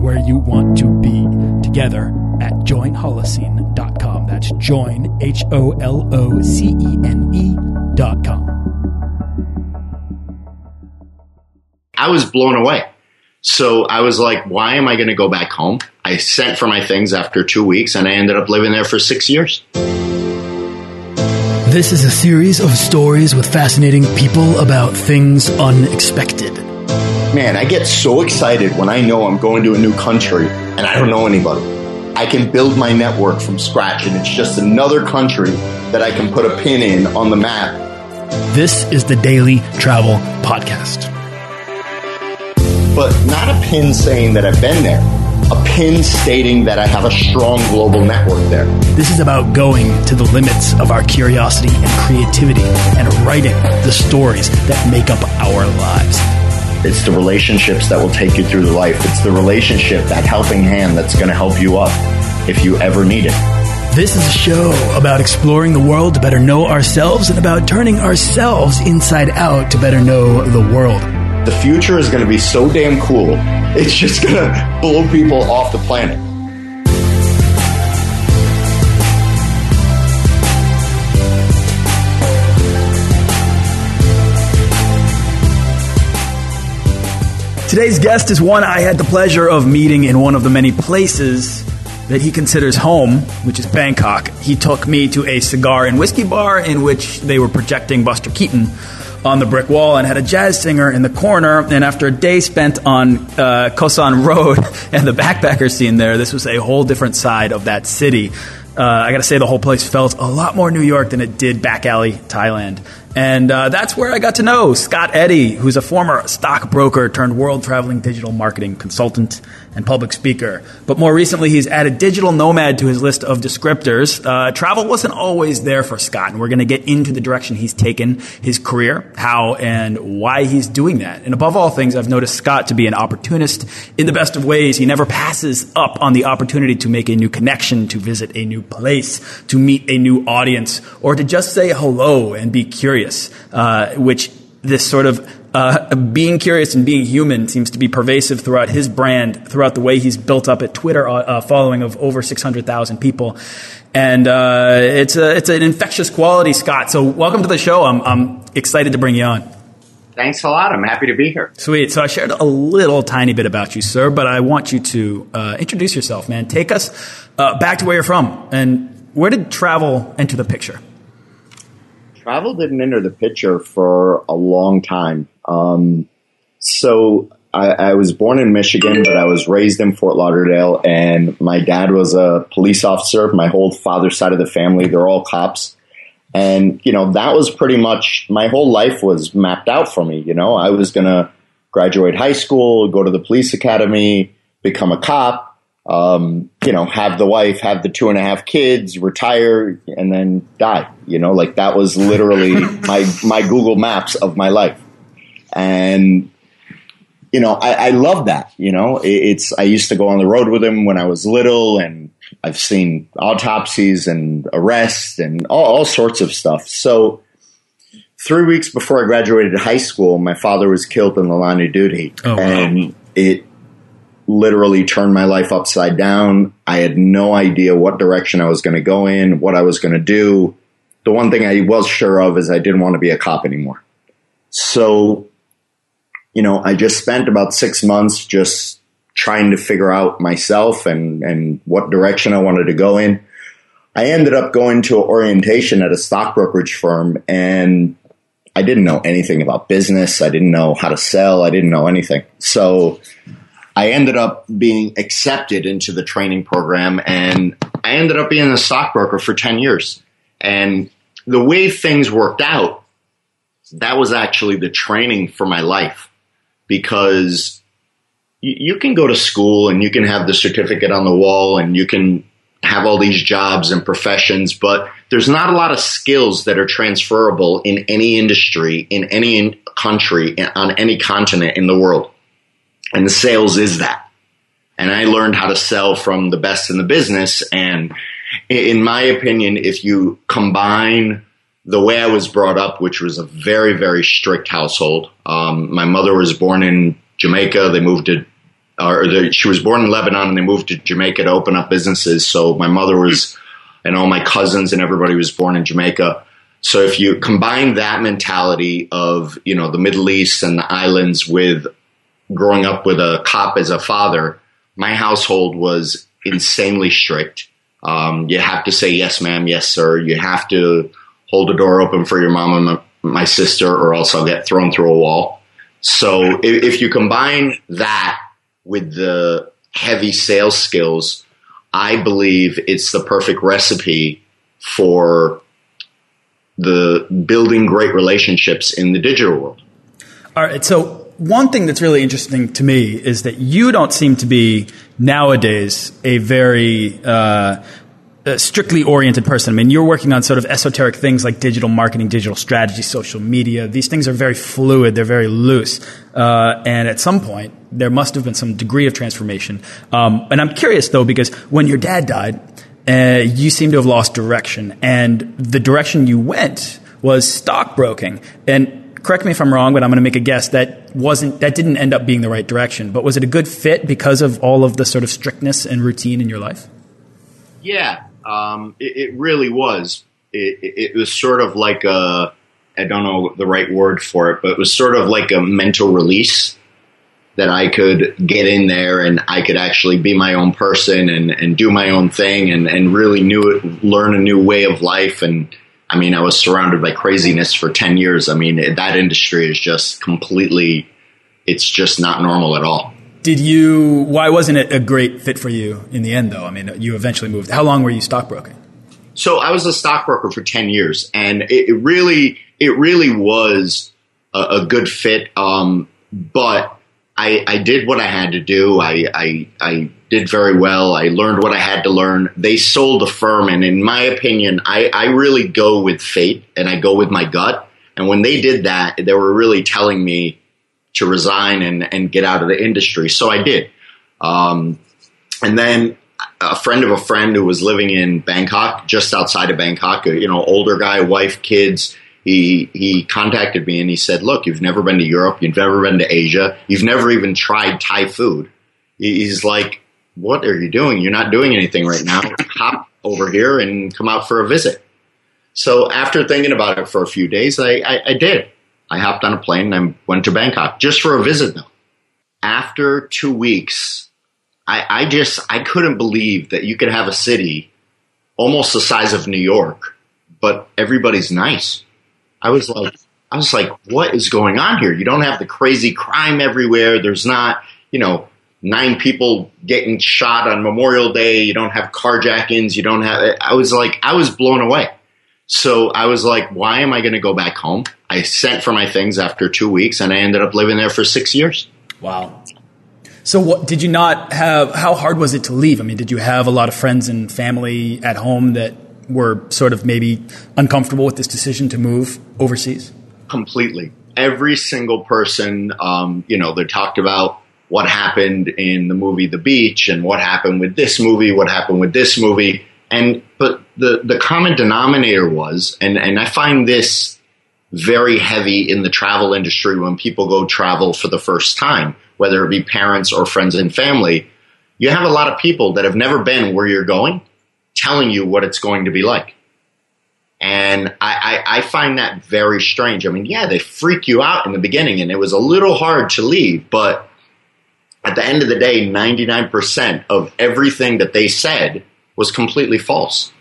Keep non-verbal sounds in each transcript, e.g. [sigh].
and where you want to be together at joinholocene.com. That's join, H O L O C E N E.com. I was blown away. So I was like, why am I going to go back home? I sent for my things after two weeks and I ended up living there for six years. This is a series of stories with fascinating people about things unexpected. Man, I get so excited when I know I'm going to a new country and I don't know anybody. I can build my network from scratch and it's just another country that I can put a pin in on the map. This is the Daily Travel Podcast. But not a pin saying that I've been there, a pin stating that I have a strong global network there. This is about going to the limits of our curiosity and creativity and writing the stories that make up our lives. It's the relationships that will take you through the life. It's the relationship, that helping hand that's going to help you up if you ever need it. This is a show about exploring the world to better know ourselves and about turning ourselves inside out to better know the world. The future is going to be so damn cool. It's just going [laughs] to blow people off the planet. Today's guest is one I had the pleasure of meeting in one of the many places that he considers home, which is Bangkok. He took me to a cigar and whiskey bar in which they were projecting Buster Keaton on the brick wall and had a jazz singer in the corner. And after a day spent on uh, Khaosan [laughs] Road and the backpacker scene there, this was a whole different side of that city. Uh, I got to say, the whole place felt a lot more New York than it did back alley Thailand. And uh, that's where I got to know Scott Eddy, who's a former stockbroker turned world traveling digital marketing consultant and public speaker. But more recently, he's added digital nomad to his list of descriptors. Uh, travel wasn't always there for Scott, and we're going to get into the direction he's taken his career, how and why he's doing that. And above all things, I've noticed Scott to be an opportunist in the best of ways. He never passes up on the opportunity to make a new connection, to visit a new place, to meet a new audience, or to just say hello and be curious, uh, which this sort of uh, being curious and being human seems to be pervasive throughout his brand, throughout the way he's built up a Twitter uh, uh following of over 600,000 people. And uh, it's, a, it's an infectious quality, Scott. So welcome to the show. I'm, I'm excited to bring you on. Thanks a lot. I'm happy to be here. Sweet. So I shared a little tiny bit about you, sir, but I want you to uh, introduce yourself, man. Take us uh, back to where you're from. And where did travel enter the picture? Travel didn't enter the picture for a long time. Um, so I, I, was born in Michigan, but I was raised in Fort Lauderdale, and my dad was a police officer. My whole father's side of the family, they're all cops. And, you know, that was pretty much my whole life was mapped out for me. You know, I was going to graduate high school, go to the police academy, become a cop, um, you know, have the wife, have the two and a half kids, retire, and then die. You know, like that was literally [laughs] my, my Google Maps of my life and you know, I, I love that. You know, it, it's I used to go on the road with him when I was little, and I've seen autopsies and arrests and all, all sorts of stuff. So, three weeks before I graduated high school, my father was killed in the line of duty, oh, wow. and it literally turned my life upside down. I had no idea what direction I was going to go in, what I was going to do. The one thing I was sure of is I didn't want to be a cop anymore. So you know, I just spent about six months just trying to figure out myself and, and what direction I wanted to go in. I ended up going to orientation at a stock brokerage firm and I didn't know anything about business. I didn't know how to sell. I didn't know anything. So I ended up being accepted into the training program and I ended up being a stockbroker for 10 years. And the way things worked out, that was actually the training for my life because you, you can go to school and you can have the certificate on the wall and you can have all these jobs and professions, but there's not a lot of skills that are transferable in any industry, in any country, on any continent in the world. And the sales is that. And I learned how to sell from the best in the business. And in my opinion, if you combine the way I was brought up, which was a very, very strict household, um, my mother was born in Jamaica. They moved to or she was born in Lebanon and they moved to Jamaica to open up businesses. So my mother was, and all my cousins and everybody was born in Jamaica. So if you combine that mentality of, you know, the Middle East and the islands with growing up with a cop as a father, my household was insanely strict. Um, you have to say yes, ma'am, yes, sir. You have to hold the door open for your mom and my, my sister, or else I'll get thrown through a wall. So if, if you combine that with the heavy sales skills, I believe it's the perfect recipe for the building great relationships in the digital world. All right. So one thing that's really interesting to me is that you don't seem to be nowadays a very uh, a strictly oriented person. I mean, you're working on sort of esoteric things like digital marketing, digital strategy, social media. These things are very fluid. They're very loose. Uh, and at some point, there must have been some degree of transformation. Um, and I'm curious though, because when your dad died, uh, you seem to have lost direction, and the direction you went was stockbroking. And correct me if I'm wrong, but I'm going to make a guess that wasn't that didn't end up being the right direction. But was it a good fit because of all of the sort of strictness and routine in your life? Yeah, um, it, it, really was. It, it, was sort of like a, I don't know the right word for it, but it was sort of like a mental release that I could get in there and I could actually be my own person and, and do my own thing and, and really new, learn a new way of life. And I mean, I was surrounded by craziness for 10 years. I mean, that industry is just completely, it's just not normal at all. Did you? Why wasn't it a great fit for you in the end, though? I mean, you eventually moved. How long were you stockbroking? So I was a stockbroker for ten years, and it, it really, it really was a, a good fit. Um, but I, I, did what I had to do. I, I, I, did very well. I learned what I had to learn. They sold the firm, and in my opinion, I, I really go with fate and I go with my gut. And when they did that, they were really telling me to resign and, and get out of the industry. So I did. Um, and then a friend of a friend who was living in Bangkok, just outside of Bangkok, you know, older guy, wife, kids. He he contacted me and he said, "Look, you've never been to Europe, you've never been to Asia, you've never even tried Thai food." He's like, "What are you doing? You're not doing anything right now. Hop over here and come out for a visit." So after thinking about it for a few days, I, I, I did. I hopped on a plane and I went to Bangkok just for a visit though. After two weeks, I, I just I couldn't believe that you could have a city almost the size of New York, but everybody's nice. I was like I was like, what is going on here? You don't have the crazy crime everywhere. There's not, you know, nine people getting shot on Memorial Day. You don't have carjackings. You don't have. I was like, I was blown away. So I was like, why am I going to go back home? I sent for my things after two weeks and I ended up living there for six years. Wow. So what did you not have how hard was it to leave? I mean, did you have a lot of friends and family at home that were sort of maybe uncomfortable with this decision to move overseas? Completely. Every single person, um, you know, they talked about what happened in the movie The Beach and what happened with this movie, what happened with this movie. And but the the common denominator was, and and I find this very heavy in the travel industry when people go travel for the first time, whether it be parents or friends and family. You have a lot of people that have never been where you're going, telling you what it's going to be like. And I, I, I, find that very strange. I mean, yeah, they freak you out in the beginning, and it was a little hard to leave, but at the end of the day, 99% of everything that they said was completely false.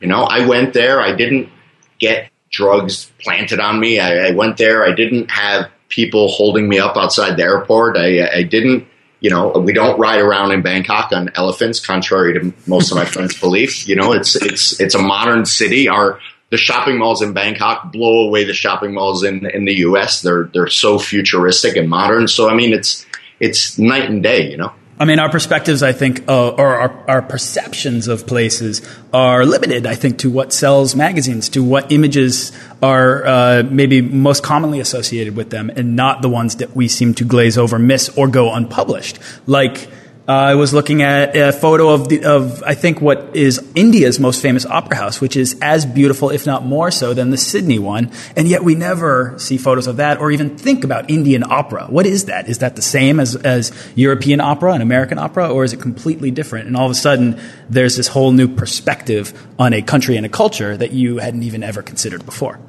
You know, I went there, I didn't get drugs planted on me. I, I went there, I didn't have people holding me up outside the airport. I, I didn't, you know, we don't ride around in Bangkok on elephants, contrary to most of my friends' [laughs] belief. You know, it's it's it's a modern city. Our the shopping malls in Bangkok blow away the shopping malls in in the U.S. They're they're so futuristic and modern. So I mean, it's it's night and day. You know. I mean, our perspectives, I think, uh, or our, our, perceptions of places are limited, I think, to what sells magazines, to what images are uh, maybe most commonly associated with them, and not the ones that we seem to glaze over, miss, or go unpublished. Like, uh, I was looking at a photo of the, of I think what is India's most famous opera house, which is as beautiful, if not more so, than the Sydney one, and yet we never see photos of that or even think about Indian opera. What is that? Is that the same as as European opera and American opera, or is it completely different? And all of a sudden, there's this whole new perspective on a country and a culture that you hadn't even ever considered before.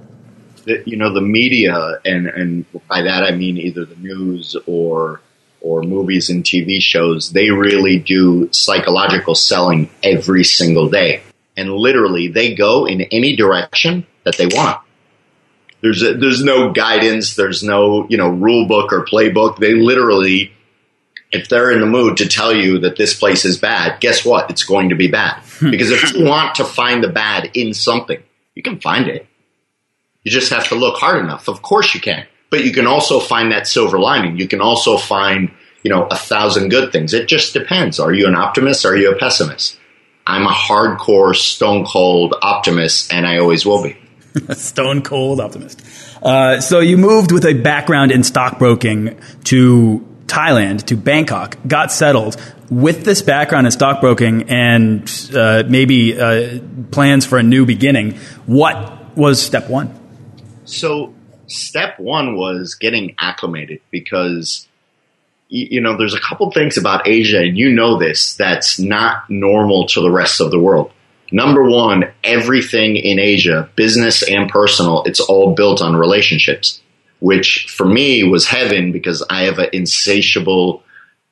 you know, the media, and and by that I mean either the news or or movies and TV shows, they really do psychological selling every single day. And literally, they go in any direction that they want. There's a, there's no guidance. There's no you know rule book or playbook. They literally, if they're in the mood to tell you that this place is bad, guess what? It's going to be bad. Hmm. because if you want to find the bad in something, you can find it. You just have to look hard enough. Of course you can but you can also find that silver lining. You can also find, you know, a thousand good things. It just depends. Are you an optimist? Or are you a pessimist? I'm a hardcore, stone cold optimist, and I always will be. [laughs] stone cold optimist. Uh, so you moved with a background in stockbroking to Thailand, to Bangkok, got settled. With this background in stockbroking and uh, maybe uh, plans for a new beginning, what was step one? So step one was getting acclimated because you know there's a couple things about Asia and you know this that's not normal to the rest of the world. Number one, everything in Asia, business and personal, it's all built on relationships, which for me was heaven because I have an insatiable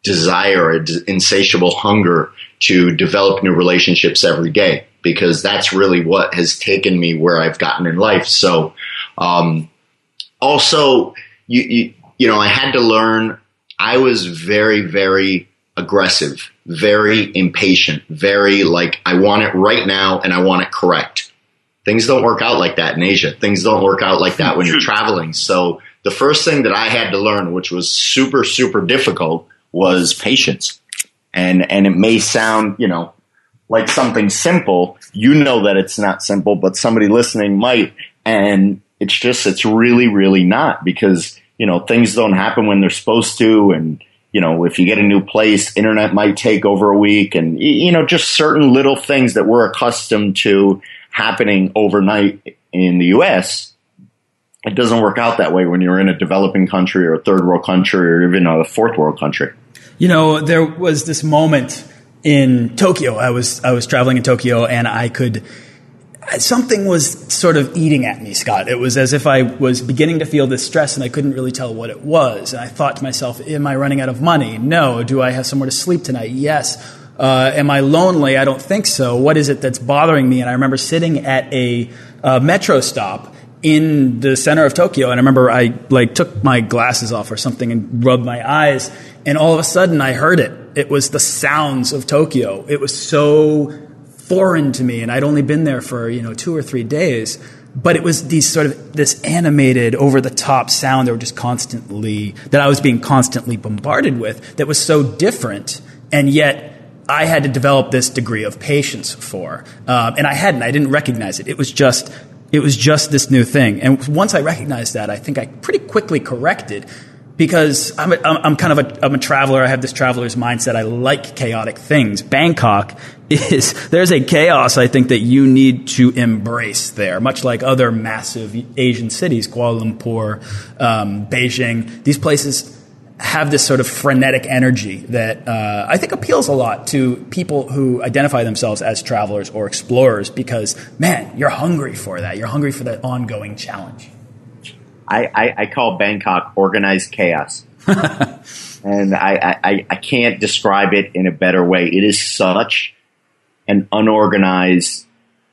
desire, an insatiable hunger to develop new relationships every day because that's really what has taken me where I've gotten in life. So, um, also, you, you, you know, I had to learn. I was very, very aggressive, very impatient, very like I want it right now and I want it correct. Things don't work out like that in Asia. Things don't work out like that when you're [laughs] traveling. So the first thing that I had to learn, which was super, super difficult, was patience. And and it may sound, you know, like something simple. You know that it's not simple, but somebody listening might. And it's just, it's really, really not because, you know, things don't happen when they're supposed to. And, you know, if you get a new place, internet might take over a week and, you know, just certain little things that we're accustomed to happening overnight in the U.S. It doesn't work out that way when you're in a developing country or a third world country or even a fourth world country. You know, there was this moment in Tokyo. I was I was traveling in Tokyo and I could something was sort of eating at me, Scott. It was as if I was beginning to feel this stress and I couldn't really tell what it was. And I thought to myself, am I running out of money? No. Do I have somewhere to sleep tonight? Yes. Uh, am I lonely? I don't think so. What is it that's bothering me? And I remember sitting at a uh, metro stop in the center of Tokyo, and I remember I like took my glasses off or something and rubbed my eyes, and all of a sudden I heard it. It was the sounds of Tokyo. It was so foreign to me, and I'd only been there for you know two or three days. But it was these sort of this animated, over the top sound that were just constantly that I was being constantly bombarded with. That was so different, and yet I had to develop this degree of patience for, um, and I hadn't. I didn't recognize it. It was just it was just this new thing. And once I recognized that, I think I pretty quickly corrected because I'm, a, I'm kind of a, I'm a traveler. I have this traveler's mindset. I like chaotic things. Bangkok is, there's a chaos I think that you need to embrace there, much like other massive Asian cities, Kuala Lumpur, um, Beijing. These places have this sort of frenetic energy that uh, I think appeals a lot to people who identify themselves as travelers or explorers because, man, you're hungry for that. You're hungry for that ongoing challenge. I, I, I call Bangkok organized chaos. [laughs] and I, I, I can't describe it in a better way. It is such an unorganized,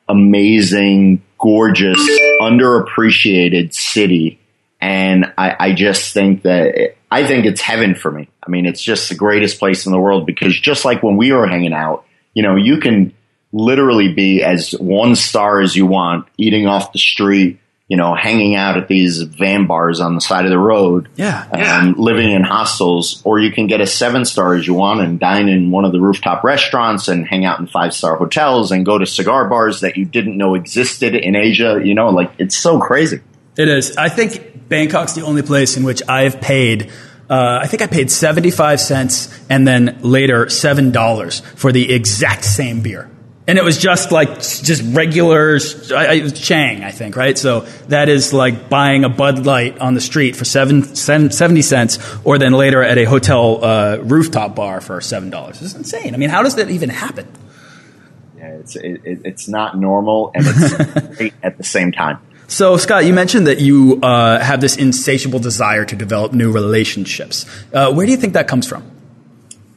amazing, gorgeous, underappreciated city. And I, I just think that I think it's heaven for me. I mean, it's just the greatest place in the world because just like when we were hanging out, you know, you can literally be as one star as you want, eating off the street, you know, hanging out at these van bars on the side of the road. Yeah. And living in hostels, or you can get a seven star as you want and dine in one of the rooftop restaurants and hang out in five star hotels and go to cigar bars that you didn't know existed in Asia. You know, like it's so crazy. It is. I think Bangkok's the only place in which I've paid. Uh, I think I paid 75 cents and then later $7 for the exact same beer and it was just like just regular I, Chang, I think, right? So that is like buying a Bud Light on the street for seven, seven, 70 cents, or then later at a hotel uh, rooftop bar for seven dollars. It's insane. I mean, how does that even happen? Yeah, it's it, it's not normal, and it's [laughs] great at the same time. So, Scott, you mentioned that you uh, have this insatiable desire to develop new relationships. Uh, where do you think that comes from?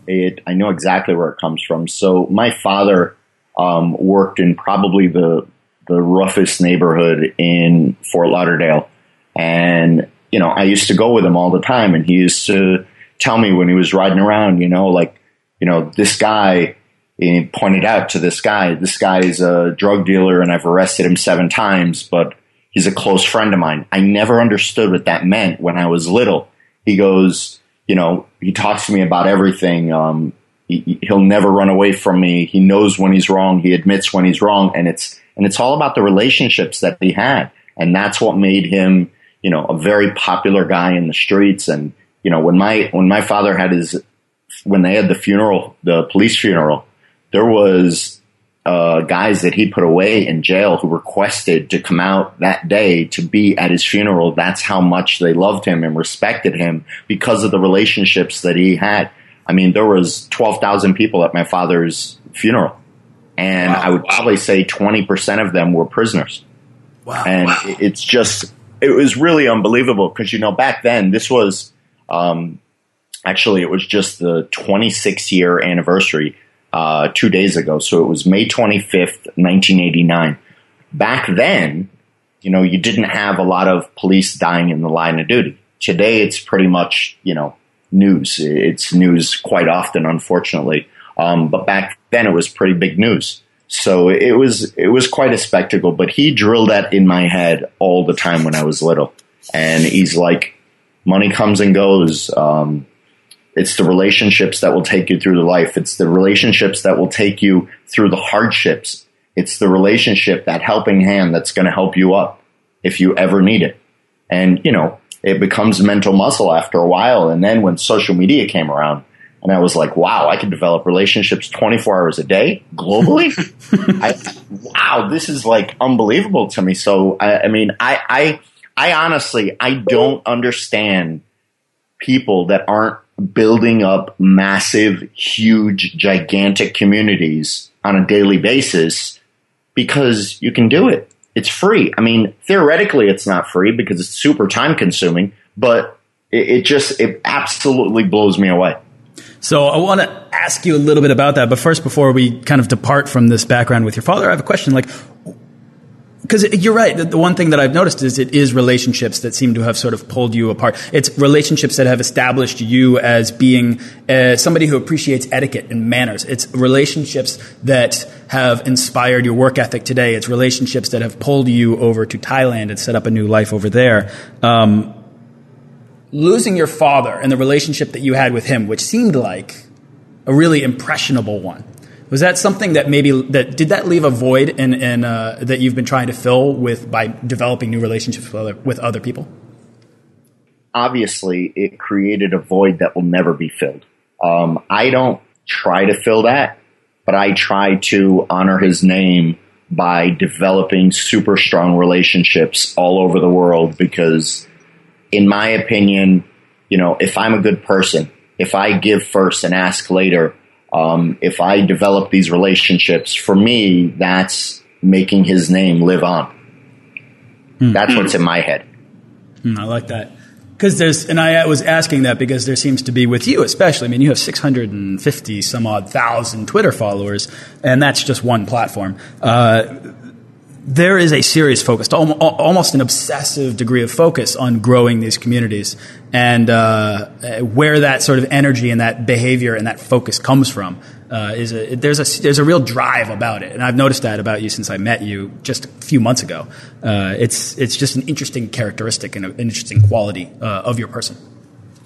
It, I know exactly where it comes from. So, my father um, worked in probably the the roughest neighborhood in Fort Lauderdale, and you know I used to go with him all the time, and he used to tell me when he was riding around, you know, like you know this guy. He pointed out to this guy, this guy is a drug dealer, and I've arrested him seven times, but he's a close friend of mine. I never understood what that meant when I was little. He goes, you know, he talks to me about everything. Um, he, will never run away from me. He knows when he's wrong. He admits when he's wrong, and it's and it's all about the relationships that he had, and that's what made him, you know, a very popular guy in the streets. And you know, when my when my father had his when they had the funeral, the police funeral, there was uh, guys that he put away in jail who requested to come out that day to be at his funeral. That's how much they loved him and respected him because of the relationships that he had. I mean, there was 12,000 people at my father's funeral. And wow, I would probably say 20% of them were prisoners. Wow. And wow. it's just, it was really unbelievable because, you know, back then this was, um, actually, it was just the 26 year anniversary, uh, two days ago. So it was May 25th, 1989. Back then, you know, you didn't have a lot of police dying in the line of duty. Today, it's pretty much, you know, news. It's news quite often, unfortunately. Um, but back then it was pretty big news. So it was it was quite a spectacle. But he drilled that in my head all the time when I was little, and he's like, money comes and goes. Um, it's the relationships that will take you through the life. It's the relationships that will take you through the hardships. It's the relationship, that helping hand that's going to help you up if you ever need it. And, you know, it becomes mental muscle after a while. And then when social media came around, and I was like, wow, I can develop relationships 24 hours a day globally. [laughs] I, wow, this is like unbelievable to me. So, I, I mean, I, I, I honestly, I don't understand people that aren't building up massive, huge, gigantic communities on a daily basis because you can do it. It's free. I mean, theoretically, it's not free because it's super time consuming, but it, it just, it absolutely blows me away. So I want to ask you a little bit about that, but first, before we kind of depart from this background with your father, I have a question. Like, because you're right. The one thing that I've noticed is it is relationships that seem to have sort of pulled you apart. It's relationships that have established you as being uh, somebody who appreciates etiquette and manners. It's relationships that have inspired your work ethic today. It's relationships that have pulled you over to Thailand and set up a new life over there. Um, losing your father and the relationship that you had with him, which seemed like a really impressionable one. Was that something that maybe that did that leave a void in, in uh, that you've been trying to fill with by developing new relationships with other, with other people? Obviously, it created a void that will never be filled. Um, I don't try to fill that, but I try to honor his name by developing super strong relationships all over the world because, in my opinion, you know, if I'm a good person, if I give first and ask later, um, if I develop these relationships, for me, that's making his name live on. Mm. That's what's in my head. Mm, I like that. Because there's, and I was asking that because there seems to be with you, especially. I mean, you have 650 some odd thousand Twitter followers, and that's just one platform. Uh, there is a serious focus, almost an obsessive degree of focus on growing these communities, and uh, where that sort of energy and that behavior and that focus comes from. uh, is a there's a there's a real drive about it, and I've noticed that about you since I met you just a few months ago. Uh, it's it's just an interesting characteristic and an interesting quality uh, of your person.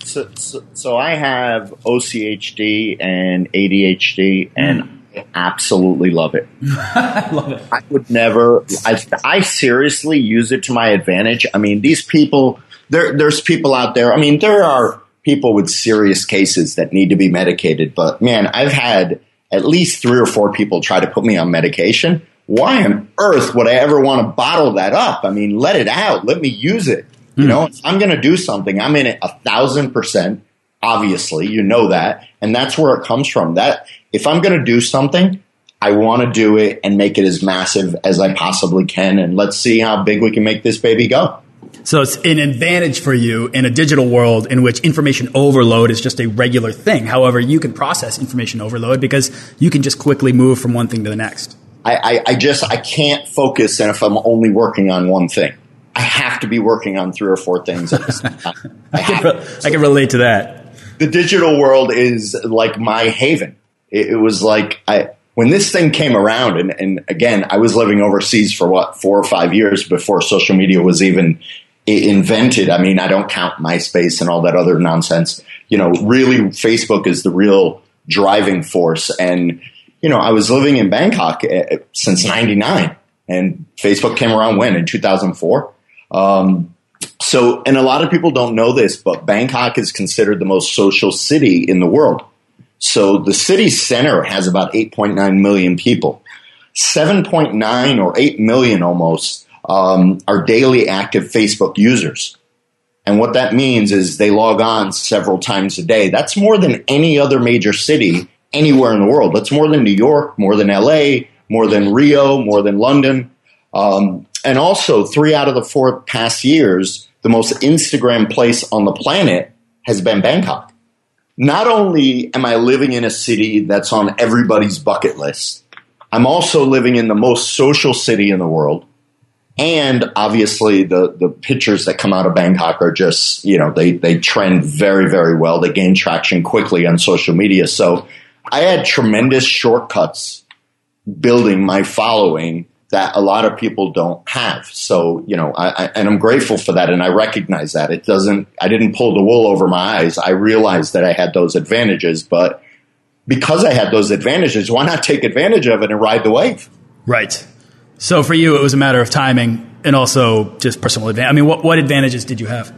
So, so, so, I have OCHD and ADHD, and mm. I absolutely love it. [laughs] I love it. I would never. I, I seriously use it to my advantage. I mean, these people. There, there's people out there. I mean, there are people with serious cases that need to be medicated. But man, I've had at least three or four people try to put me on medication. Why on earth would I ever want to bottle that up? I mean, let it out. Let me use it. You mm. know, I'm going to do something, I'm in it a thousand percent. Obviously, you know that. And that's where it comes from. That if I'm going to do something, I want to do it and make it as massive as I possibly can. And let's see how big we can make this baby go. So it's an advantage for you in a digital world in which information overload is just a regular thing. However, you can process information overload because you can just quickly move from one thing to the next. I, I, I just I can't focus, and if I'm only working on one thing, I have to be working on three or four things at the same [laughs] time. I, I, can, re- I can relate to that. The digital world is like my haven. It, it was like I when this thing came around, and, and again, I was living overseas for what four or five years before social media was even invented. I mean, I don't count MySpace and all that other nonsense. You know, really, Facebook is the real driving force. And you know, I was living in Bangkok eh, since '99, and Facebook came around when in 2004. Um, so, and a lot of people don't know this, but Bangkok is considered the most social city in the world. So the city center has about 8.9 million people. 7.9 or 8 million almost um, are daily active Facebook users. And what that means is they log on several times a day. That's more than any other major city anywhere in the world. That's more than New York, more than LA, more than Rio, more than London. Um, and also, three out of the four past years, the most Instagram place on the planet has been Bangkok. Not only am I living in a city that's on everybody's bucket list, I'm also living in the most social city in the world. And obviously, the, the pictures that come out of Bangkok are just, you know, they, they trend very, very well. They gain traction quickly on social media. So I had tremendous shortcuts building my following that a lot of people don't have. So, you know, I, I, and I'm grateful for that. And I recognize that it doesn't, I didn't pull the wool over my eyes. I realized that I had those advantages, but because I had those advantages, why not take advantage of it and ride the wave? Right. So for you, it was a matter of timing and also just personal advantage. I mean, what, what advantages did you have?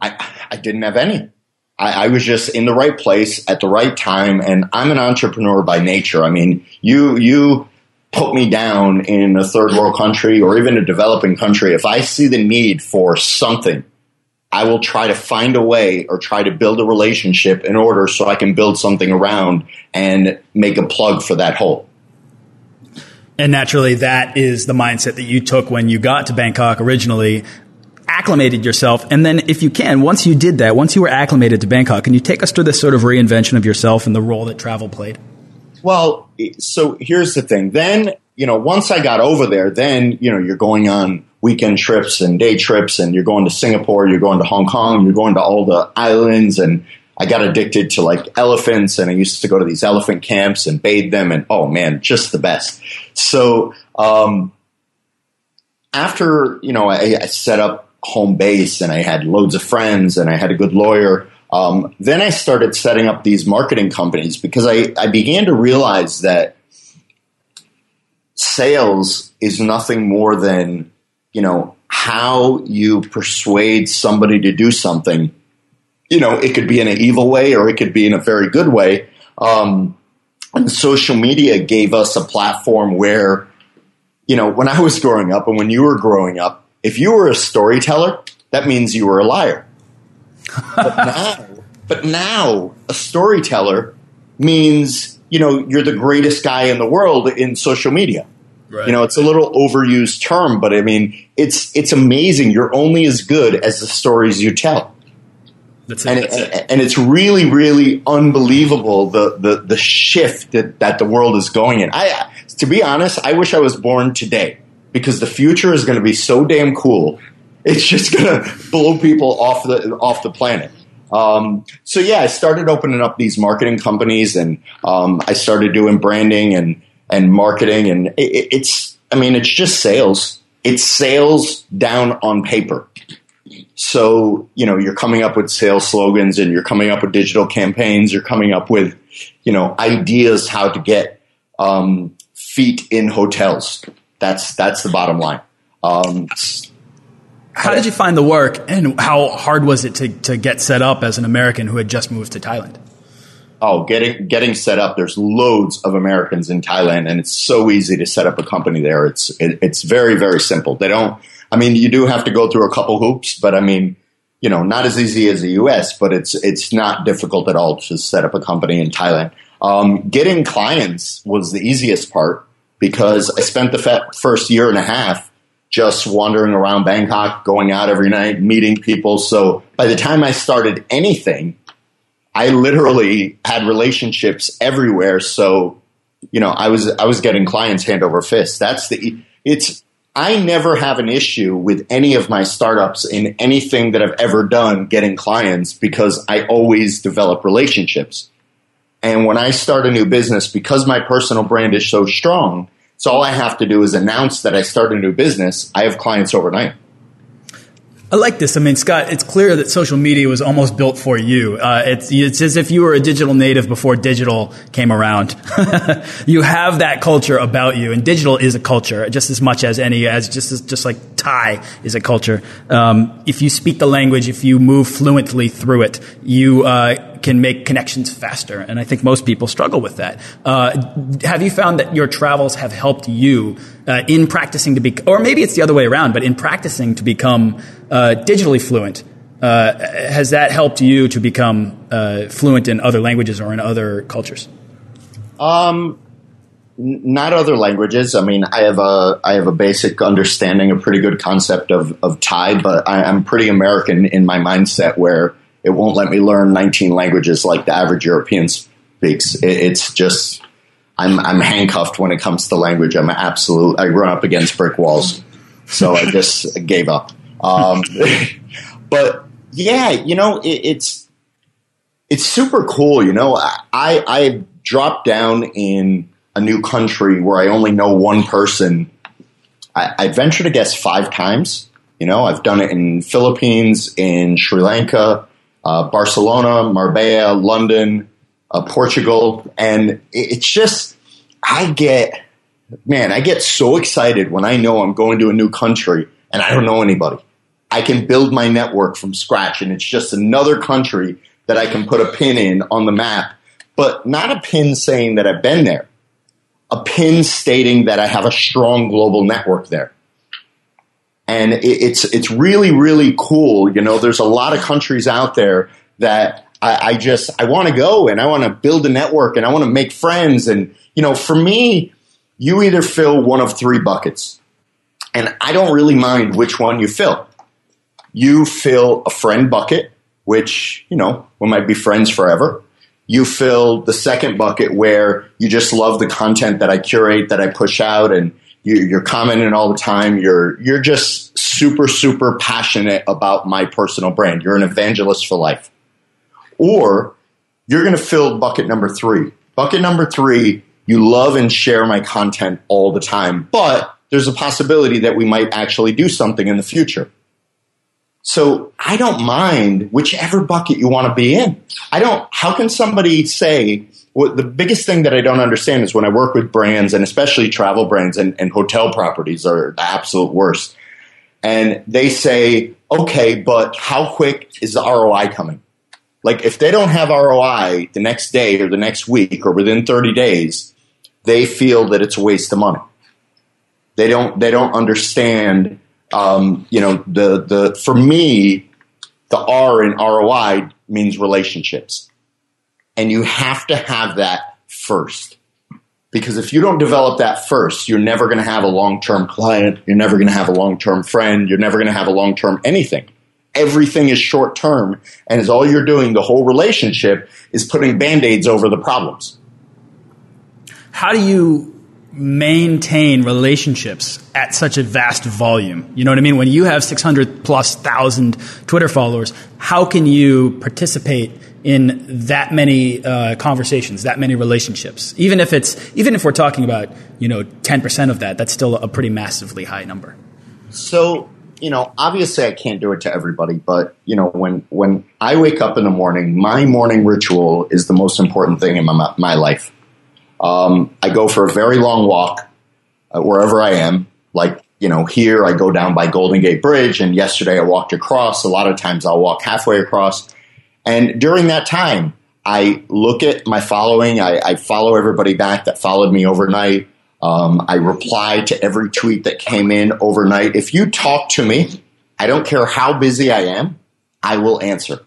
I, I didn't have any. I, I, was just in the right place at the right time, and I'm an entrepreneur by nature. I mean, you you put me down in a third world country or even a developing country, if I see the need for something, I will try to find a way or try to build a relationship in order so I can build something around and make a plug for that hole. And naturally, that is the mindset that you took when you got to Bangkok originally, acclimated yourself. And then, if you can, once you did that, once you were acclimated to Bangkok, can you take us through this sort of reinvention of yourself and the role that travel played? Well, so here's the thing. Then, you know, once I got over there, then, you know, you're going on weekend trips and day trips and you're going to Singapore, you're going to Hong Kong, you're going to all the islands and I got addicted to like elephants and I used to go to these elephant camps and bathe them and oh man, just the best. So, um, after, you know, I, I set up home base and I had loads of friends and I had a good lawyer, um, then I started setting up these marketing companies because I, I began to realize that sales is nothing more than, you know, how you persuade somebody to do something. You know, it could be in an evil way or it could be in a very good way. Um, and social media gave us a platform where, you know, when I was growing up and when you were growing up, if you were a storyteller, that means you were a liar but [laughs] now, but now a storyteller means you know you're the greatest guy in the world in social media. Right. You know, it's a little overused term, but I mean, it's it's amazing. You're only as good as the stories you tell. That's it, and, that's it. and it's really, really unbelievable the, the, the shift that, that the world is going in. I, to be honest, I wish I was born today because the future is going to be so damn cool it's just going to blow people off the off the planet. Um, so yeah, I started opening up these marketing companies, and um, I started doing branding and and marketing, and it, it's I mean it's just sales. It's sales down on paper. So you know you're coming up with sales slogans, and you're coming up with digital campaigns. You're coming up with you know ideas how to get um, feet in hotels. That's that's the bottom line. Um, how did you find the work, and how hard was it to, to get set up as an American who had just moved to Thailand? Oh, getting getting set up. There's loads of Americans in Thailand, and it's so easy to set up a company there. It's it, it's very very simple. They don't. I mean, you do have to go through a couple hoops, but I mean, you know, not as easy as the U.S., but it's it's not difficult at all to set up a company in Thailand. Um, getting clients was the easiest part because I spent the first year and a half just wandering around Bangkok, going out every night, meeting people. So by the time I started anything, I literally had relationships everywhere. So, you know, I was I was getting clients hand over fist. That's the it's I never have an issue with any of my startups in anything that I've ever done getting clients because I always develop relationships. And when I start a new business, because my personal brand is so strong, so all I have to do is announce that I start a new business. I have clients overnight. I like this. I mean, Scott, it's clear that social media was almost built for you. Uh, it's, it's as if you were a digital native before digital came around. [laughs] you have that culture about you, and digital is a culture just as much as any, as just as, just like Thai is a culture. Um, if you speak the language, if you move fluently through it, you uh, can make connections faster. And I think most people struggle with that. Uh, have you found that your travels have helped you uh, in practicing to be, or maybe it's the other way around, but in practicing to become uh, digitally fluent. Uh, has that helped you to become uh, fluent in other languages or in other cultures? Um, not other languages. I mean, I have a I have a basic understanding, a pretty good concept of of Thai, but I, I'm pretty American in my mindset where it won't let me learn 19 languages like the average European speaks. It, it's just I'm I'm handcuffed when it comes to language. I'm absolute. I run up against brick walls, so I [laughs] just gave up. Um, [laughs] but yeah, you know, it, it's it's super cool. You know, I I dropped down in a new country where I only know one person. I, I venture to guess five times. You know, I've done it in Philippines, in Sri Lanka, uh, Barcelona, Marbella, London, uh, Portugal, and it's just I get man, I get so excited when I know I'm going to a new country and I don't know anybody. I can build my network from scratch and it's just another country that I can put a pin in on the map, but not a pin saying that I've been there. A pin stating that I have a strong global network there. And it's, it's really, really cool. You know, there's a lot of countries out there that I, I just, I want to go and I want to build a network and I want to make friends. And, you know, for me, you either fill one of three buckets. And I don't really mind which one you fill you fill a friend bucket, which, you know, we might be friends forever. You fill the second bucket where you just love the content that I curate, that I push out, and you, are commenting all the time. You're you're just super super passionate about my personal brand. You're an evangelist for life. Or you're going to fill bucket number three. Bucket number three, you love and share my content all the time, but there's a possibility that we might actually do something in the future. So I don't mind whichever bucket you want to be in. I don't, how can somebody say, well, the biggest thing that I don't understand is when I work with brands and especially travel brands and, and hotel properties are the absolute worst. And they say, okay, but how quick is the ROI coming? Like if they don't have ROI the next day or the next week or within 30 days, they feel that it's a waste of money. They don't, they don't understand um, you know, the the for me, the R in ROI means relationships, and you have to have that first. Because if you don't develop that first, you're never going to have a long term client. You're never going to have a long term friend. You're never going to have a long term anything. Everything is short term, and is all you're doing. The whole relationship is putting band aids over the problems. How do you maintain relationships at such a vast volume? You know what I mean? When you have 600 plus thousand Twitter followers, how can you participate in that many uh, conversations, that many relationships? Even if it's, even if we're talking about, you know, 10% of that, that's still a pretty massively high number. So, you know, obviously I can't do it to everybody, but you know, when when I wake up in the morning, my morning ritual is the most important thing in my my life. Um, I go for a very long walk uh, wherever I am. Like you know, here I go down by Golden Gate Bridge, and yesterday I walked across. A lot of times I'll walk halfway across, and during that time, I look at my following. I, I follow everybody back that followed me overnight. Um, I reply to every tweet that came in overnight. If you talk to me, I don't care how busy I am, I will answer.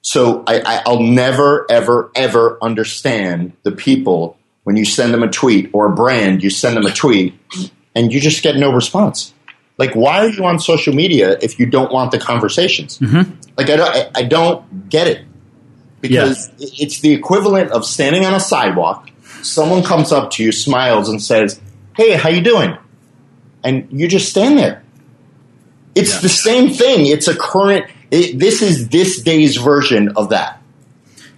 So I, will never, ever, ever understand the people when you send them a tweet or a brand, you send them a tweet and you just get no response. Like, why are you on social media if you don't want the conversations? Mm-hmm. Like, I don't, I, I, don't get it because yeah. it's the equivalent of standing on a sidewalk. Someone comes up to you, smiles, and says, "Hey, how you doing?" And you just stand there. It's yeah. the same thing. It's a current it, this is this day's version of that.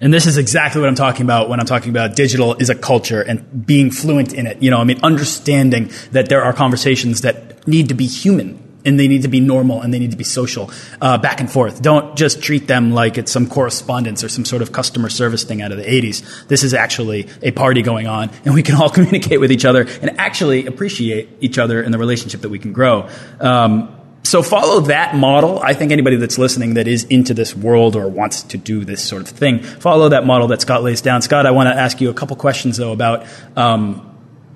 And this is exactly what I'm talking about when I'm talking about digital is a culture and being fluent in it. You know, I mean, understanding that there are conversations that need to be human and they need to be normal and they need to be social uh, back and forth. Don't just treat them like it's some correspondence or some sort of customer service thing out of the 80s. This is actually a party going on and we can all [laughs] communicate with each other and actually appreciate each other and the relationship that we can grow. Um, so follow that model. I think anybody that's listening that is into this world or wants to do this sort of thing, follow that model that Scott lays down. Scott, I want to ask you a couple questions though about um,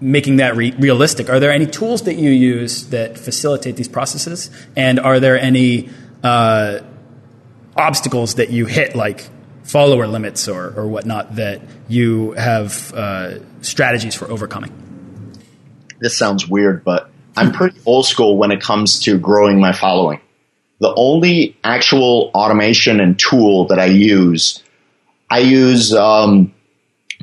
making that re- realistic. Are there any tools that you use that facilitate these processes, and are there any uh, obstacles that you hit, like follower limits or, or whatnot, that you have uh, strategies for overcoming? This sounds weird, but I'm pretty old school when it comes to growing my following. The only actual automation and tool that I use, I use um,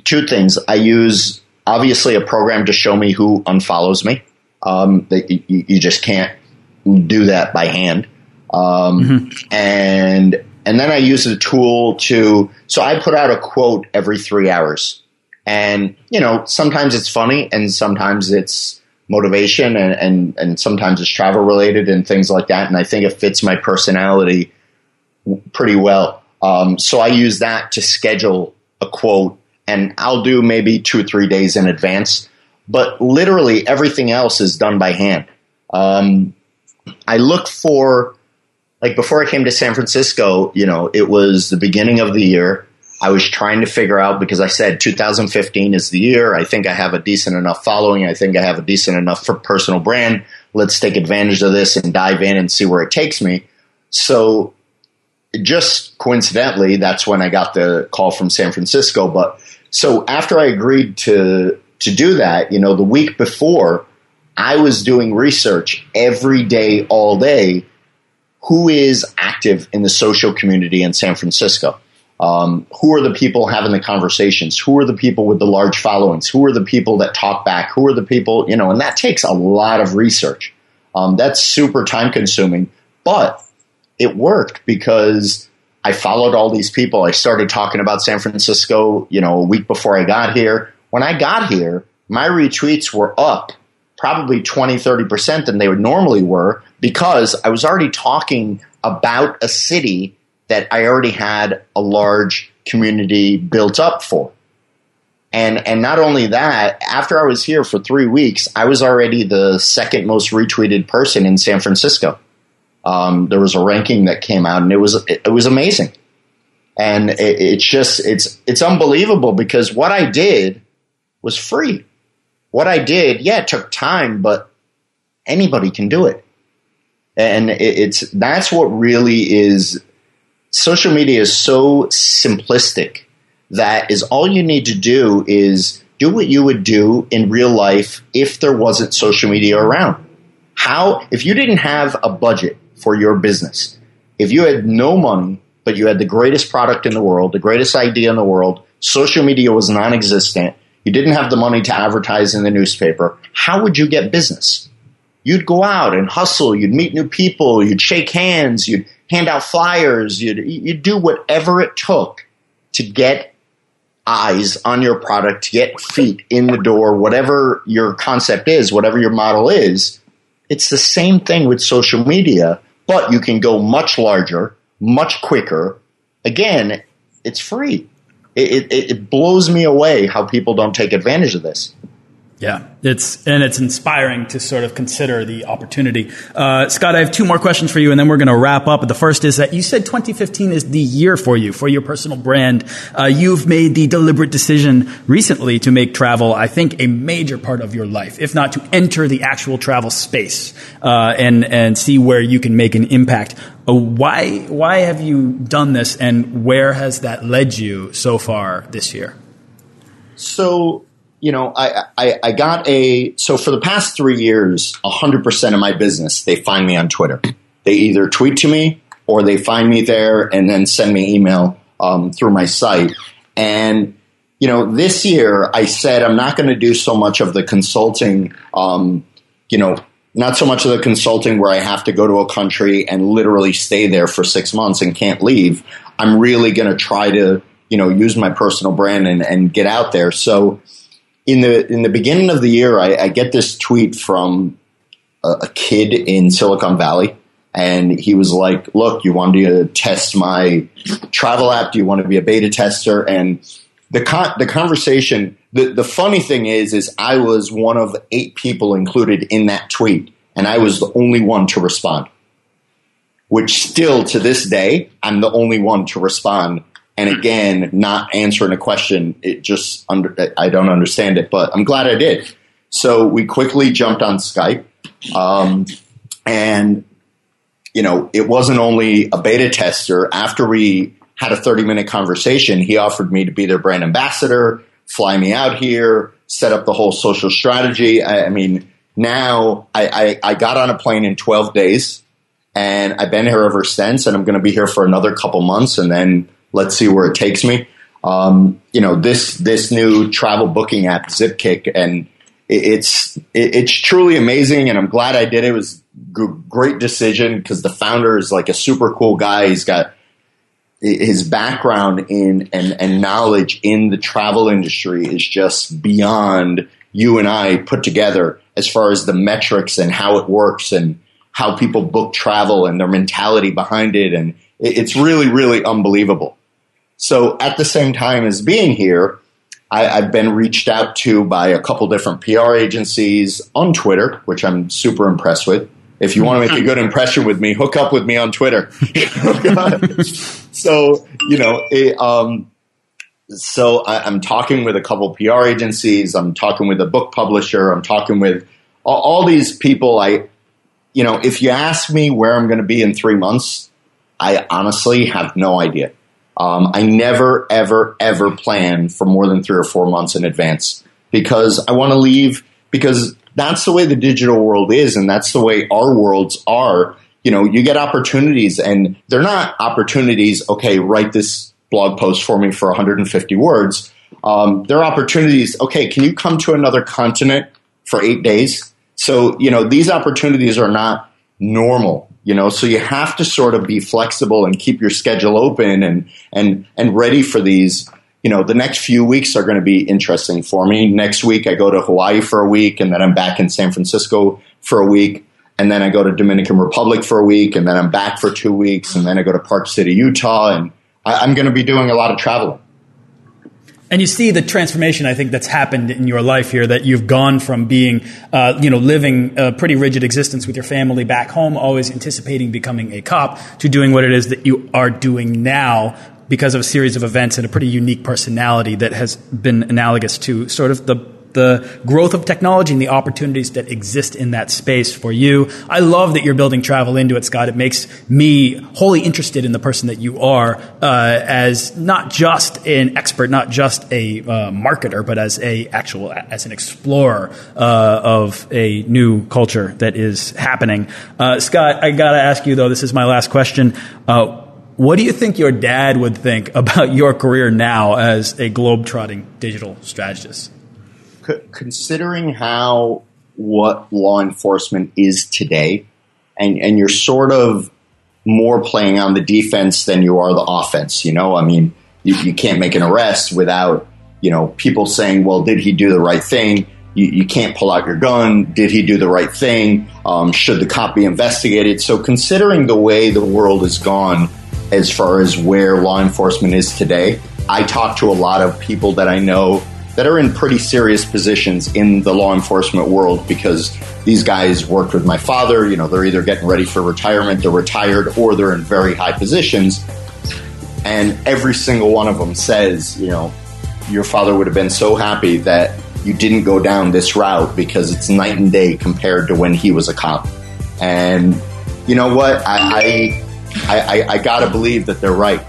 two things. I use obviously a program to show me who unfollows me. Um, that you, you, just can't do that by hand. Um, mm-hmm. And and then I use a tool to so I put out a quote every three hours, and you know sometimes it's funny and sometimes it's motivation and, and, and sometimes it's travel related and things like that. And I think it fits my personality pretty well. Um, so I use that to schedule a quote and I'll do maybe two or three days in advance, but literally everything else is done by hand. Um, I look for, like before I came to San Francisco, you know, it was the beginning of the year. I was trying to figure out because I said 2015 is the year. I think I have a decent enough following. I think I have a decent enough for personal brand. Let's take advantage of this and dive in and see where it takes me. So just coincidentally, that's when I got the call from San Francisco. But so after I agreed to to do that, you know, the week before, I was doing research every day, all day. Who is active in the social community in San Francisco? Um, who are the people having the conversations? Who are the people with the large followings? Who are the people that talk back? Who are the people, you know, and that takes a lot of research. Um, that's super time consuming, but it worked because I followed all these people. I started talking about San Francisco, you know, a week before I got here. When I got here, my retweets were up probably 20, 30% than they normally were because I was already talking about a city that I already had a large community built up for. And and not only that, after I was here for three weeks, I was already the second most retweeted person in San Francisco. Um, there was a ranking that came out, and it was it, it was amazing. And it, it's just it's it's unbelievable because what I did was free. What I did, yeah, it took time, but anybody can do it. And it, it's that's what really is social media is so simplistic that is all you need to do is do what you would do in real life if there wasn't social media around. How, if you didn't have a budget for your business, if you had no money, but you had the greatest product in the world, the greatest idea in the world, social media was non existent, you didn't have the money to advertise in the newspaper, how would you get business? You'd go out and hustle, you'd meet new people, you'd shake hands, you'd hand out flyers, you'd, you'd do whatever it took to get eyes on your product, to get feet in the door, whatever your concept is, whatever your model is. It's the same thing with social media, but you can go much larger, much quicker. Again, it's free. It, it, it blows me away how people don't take advantage of this. Yeah, it's and it's inspiring to sort of consider the opportunity. Uh, Scott, I have two more questions for you, and then we're going to wrap up. The first is that you said 2015 is the year for you for your personal brand. Uh, you've made the deliberate decision recently to make travel, I think, a major part of your life, if not to enter the actual travel space uh, and and see where you can make an impact. Uh, why why have you done this, and where has that led you so far this year? So you know, I, I, I, got a, so for the past three years, 100% of my business, they find me on Twitter. They either tweet to me or they find me there and then send me email um, through my site. And, you know, this year I said I'm not going to do so much of the consulting, um, you know, not so much of the consulting where I have to go to a country and literally stay there for six months and can't leave. I'm really going to try to, you know, use my personal brand and, and get out there. So, in the in the beginning of the year, I, I get this tweet from a, a, kid in Silicon Valley, and he was like, "Look, you want to test my travel app? Do you want to be a beta tester?" And the con- the conversation. The the funny thing is, is I was one of eight people included in that tweet, and I was the only one to respond. Which still to this day, I'm the only one to respond and again, not answering a question, it just under, I don't understand it, but I'm glad I did. So we quickly jumped on Skype, um, and you know, it wasn't only a beta tester. After we had a 30 minute conversation, he offered me to be their brand ambassador, fly me out here, set up the whole social strategy. I, I mean, now I, I, I got on a plane in 12 days and I've been here ever since, and I'm going to be here for another couple months, and then let's see where it takes me. Um, you know, this this new travel booking app, Zipkick, and it's it's truly amazing, and I'm glad I did it. It was a great decision because the founder is like a super cool guy. He's got his background in and, and knowledge in the travel industry is just beyond you and I put together as far as the metrics and how it works and how people book travel and their mentality behind it. And it's really, really unbelievable. So at the same time as being here, I, have been reached out to by a couple different PR agencies on Twitter, which I'm super impressed with. If you want to make a good impression with me, hook up with me on Twitter. [laughs] so you know, it, um, so I, am talking with a couple PR agencies. I'm talking with a book publisher. I'm talking with all, all these people. I, you know, if you ask me where I'm going to be in three months, I honestly have no idea. Um, I never, ever, ever plan for more than three or four months in advance because I want to leave because that's the way the digital world is and that's the way our worlds are. You know, you get opportunities and they're not opportunities, okay, write this blog post for me for 150 words. Um, there are opportunities, okay, can you come to another continent for eight days? So, you know, these opportunities are not normal you know so you have to sort of be flexible and keep your schedule open and and and ready for these. You know the next few weeks are going to be interesting for me. Next week i go to hawaii for a week and then i'm back in san francisco for a week and then i go to dominican republic for a week and then i'm back for two weeks and then i go to park city utah and I, i'm going to be doing a lot of traveling and you see the transformation, I think, that's happened in your life here. That you've gone from being, uh, you know, living a pretty rigid existence with your family back home, always anticipating becoming a cop, to doing what it is that you are doing now because of a series of events and a pretty unique personality that has been analogous to sort of the the growth of technology and the opportunities that exist in that space for you. I love that you're building travel into it, Scott. It makes me wholly interested in the person that you are uh, as not just an expert, not just a uh, marketer, but as a actual as an explorer uh, of a new culture that is happening. Uh, Scott, I gotta ask you though. This is my last question. Uh, what do you think your dad would think [laughs] about your career now as a globe-trotting digital strategist? Considering how what law enforcement is today, and and you're sort of more playing on the defense than you are the offense. You know, I mean, you, you can't make an arrest without you know people saying, "Well, did he do the right thing?" You, you can't pull out your gun. Did he do the right thing? Um, should the cop be investigated? So, considering the way the world has gone as far as where law enforcement is today, I talk to a lot of people that I know that are in pretty serious positions in the law enforcement world because these guys worked with my father. You know, they're either getting ready for retirement, they're retired, or they're in very high positions. And every single one of them says, you know, your father would have been so happy that you didn't go down this route because it's night and day compared to when he was a cop. And you know what? I I, I, I gotta believe that they're right.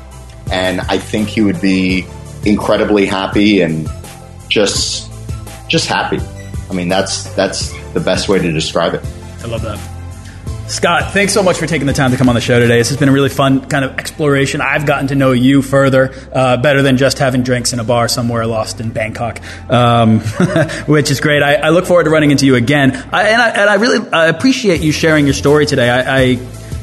And I think he would be incredibly happy and just just happy. I mean, that's that's the best way to describe it. I love that. Scott, thanks so much for taking the time to come on the show today. This has been a really fun kind of exploration. I've gotten to know you further, uh, better than just having drinks in a bar somewhere lost in Bangkok, um, [laughs] which is great. I, I, look forward to running into you again. I, and, I, and I really appreciate you sharing your story today. I,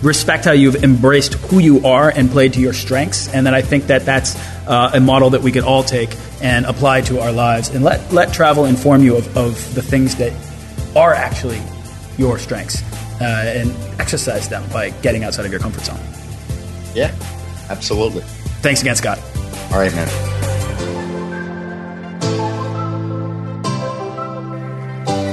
respect how you've embraced who you are and played to your strengths, and then I think that that's uh, a model that we could all take and apply to our lives, and let let travel inform you of, of the things that are actually your strengths, uh, and exercise them by getting outside of your comfort zone. Yeah, absolutely. Thanks again, Scott. All right, man.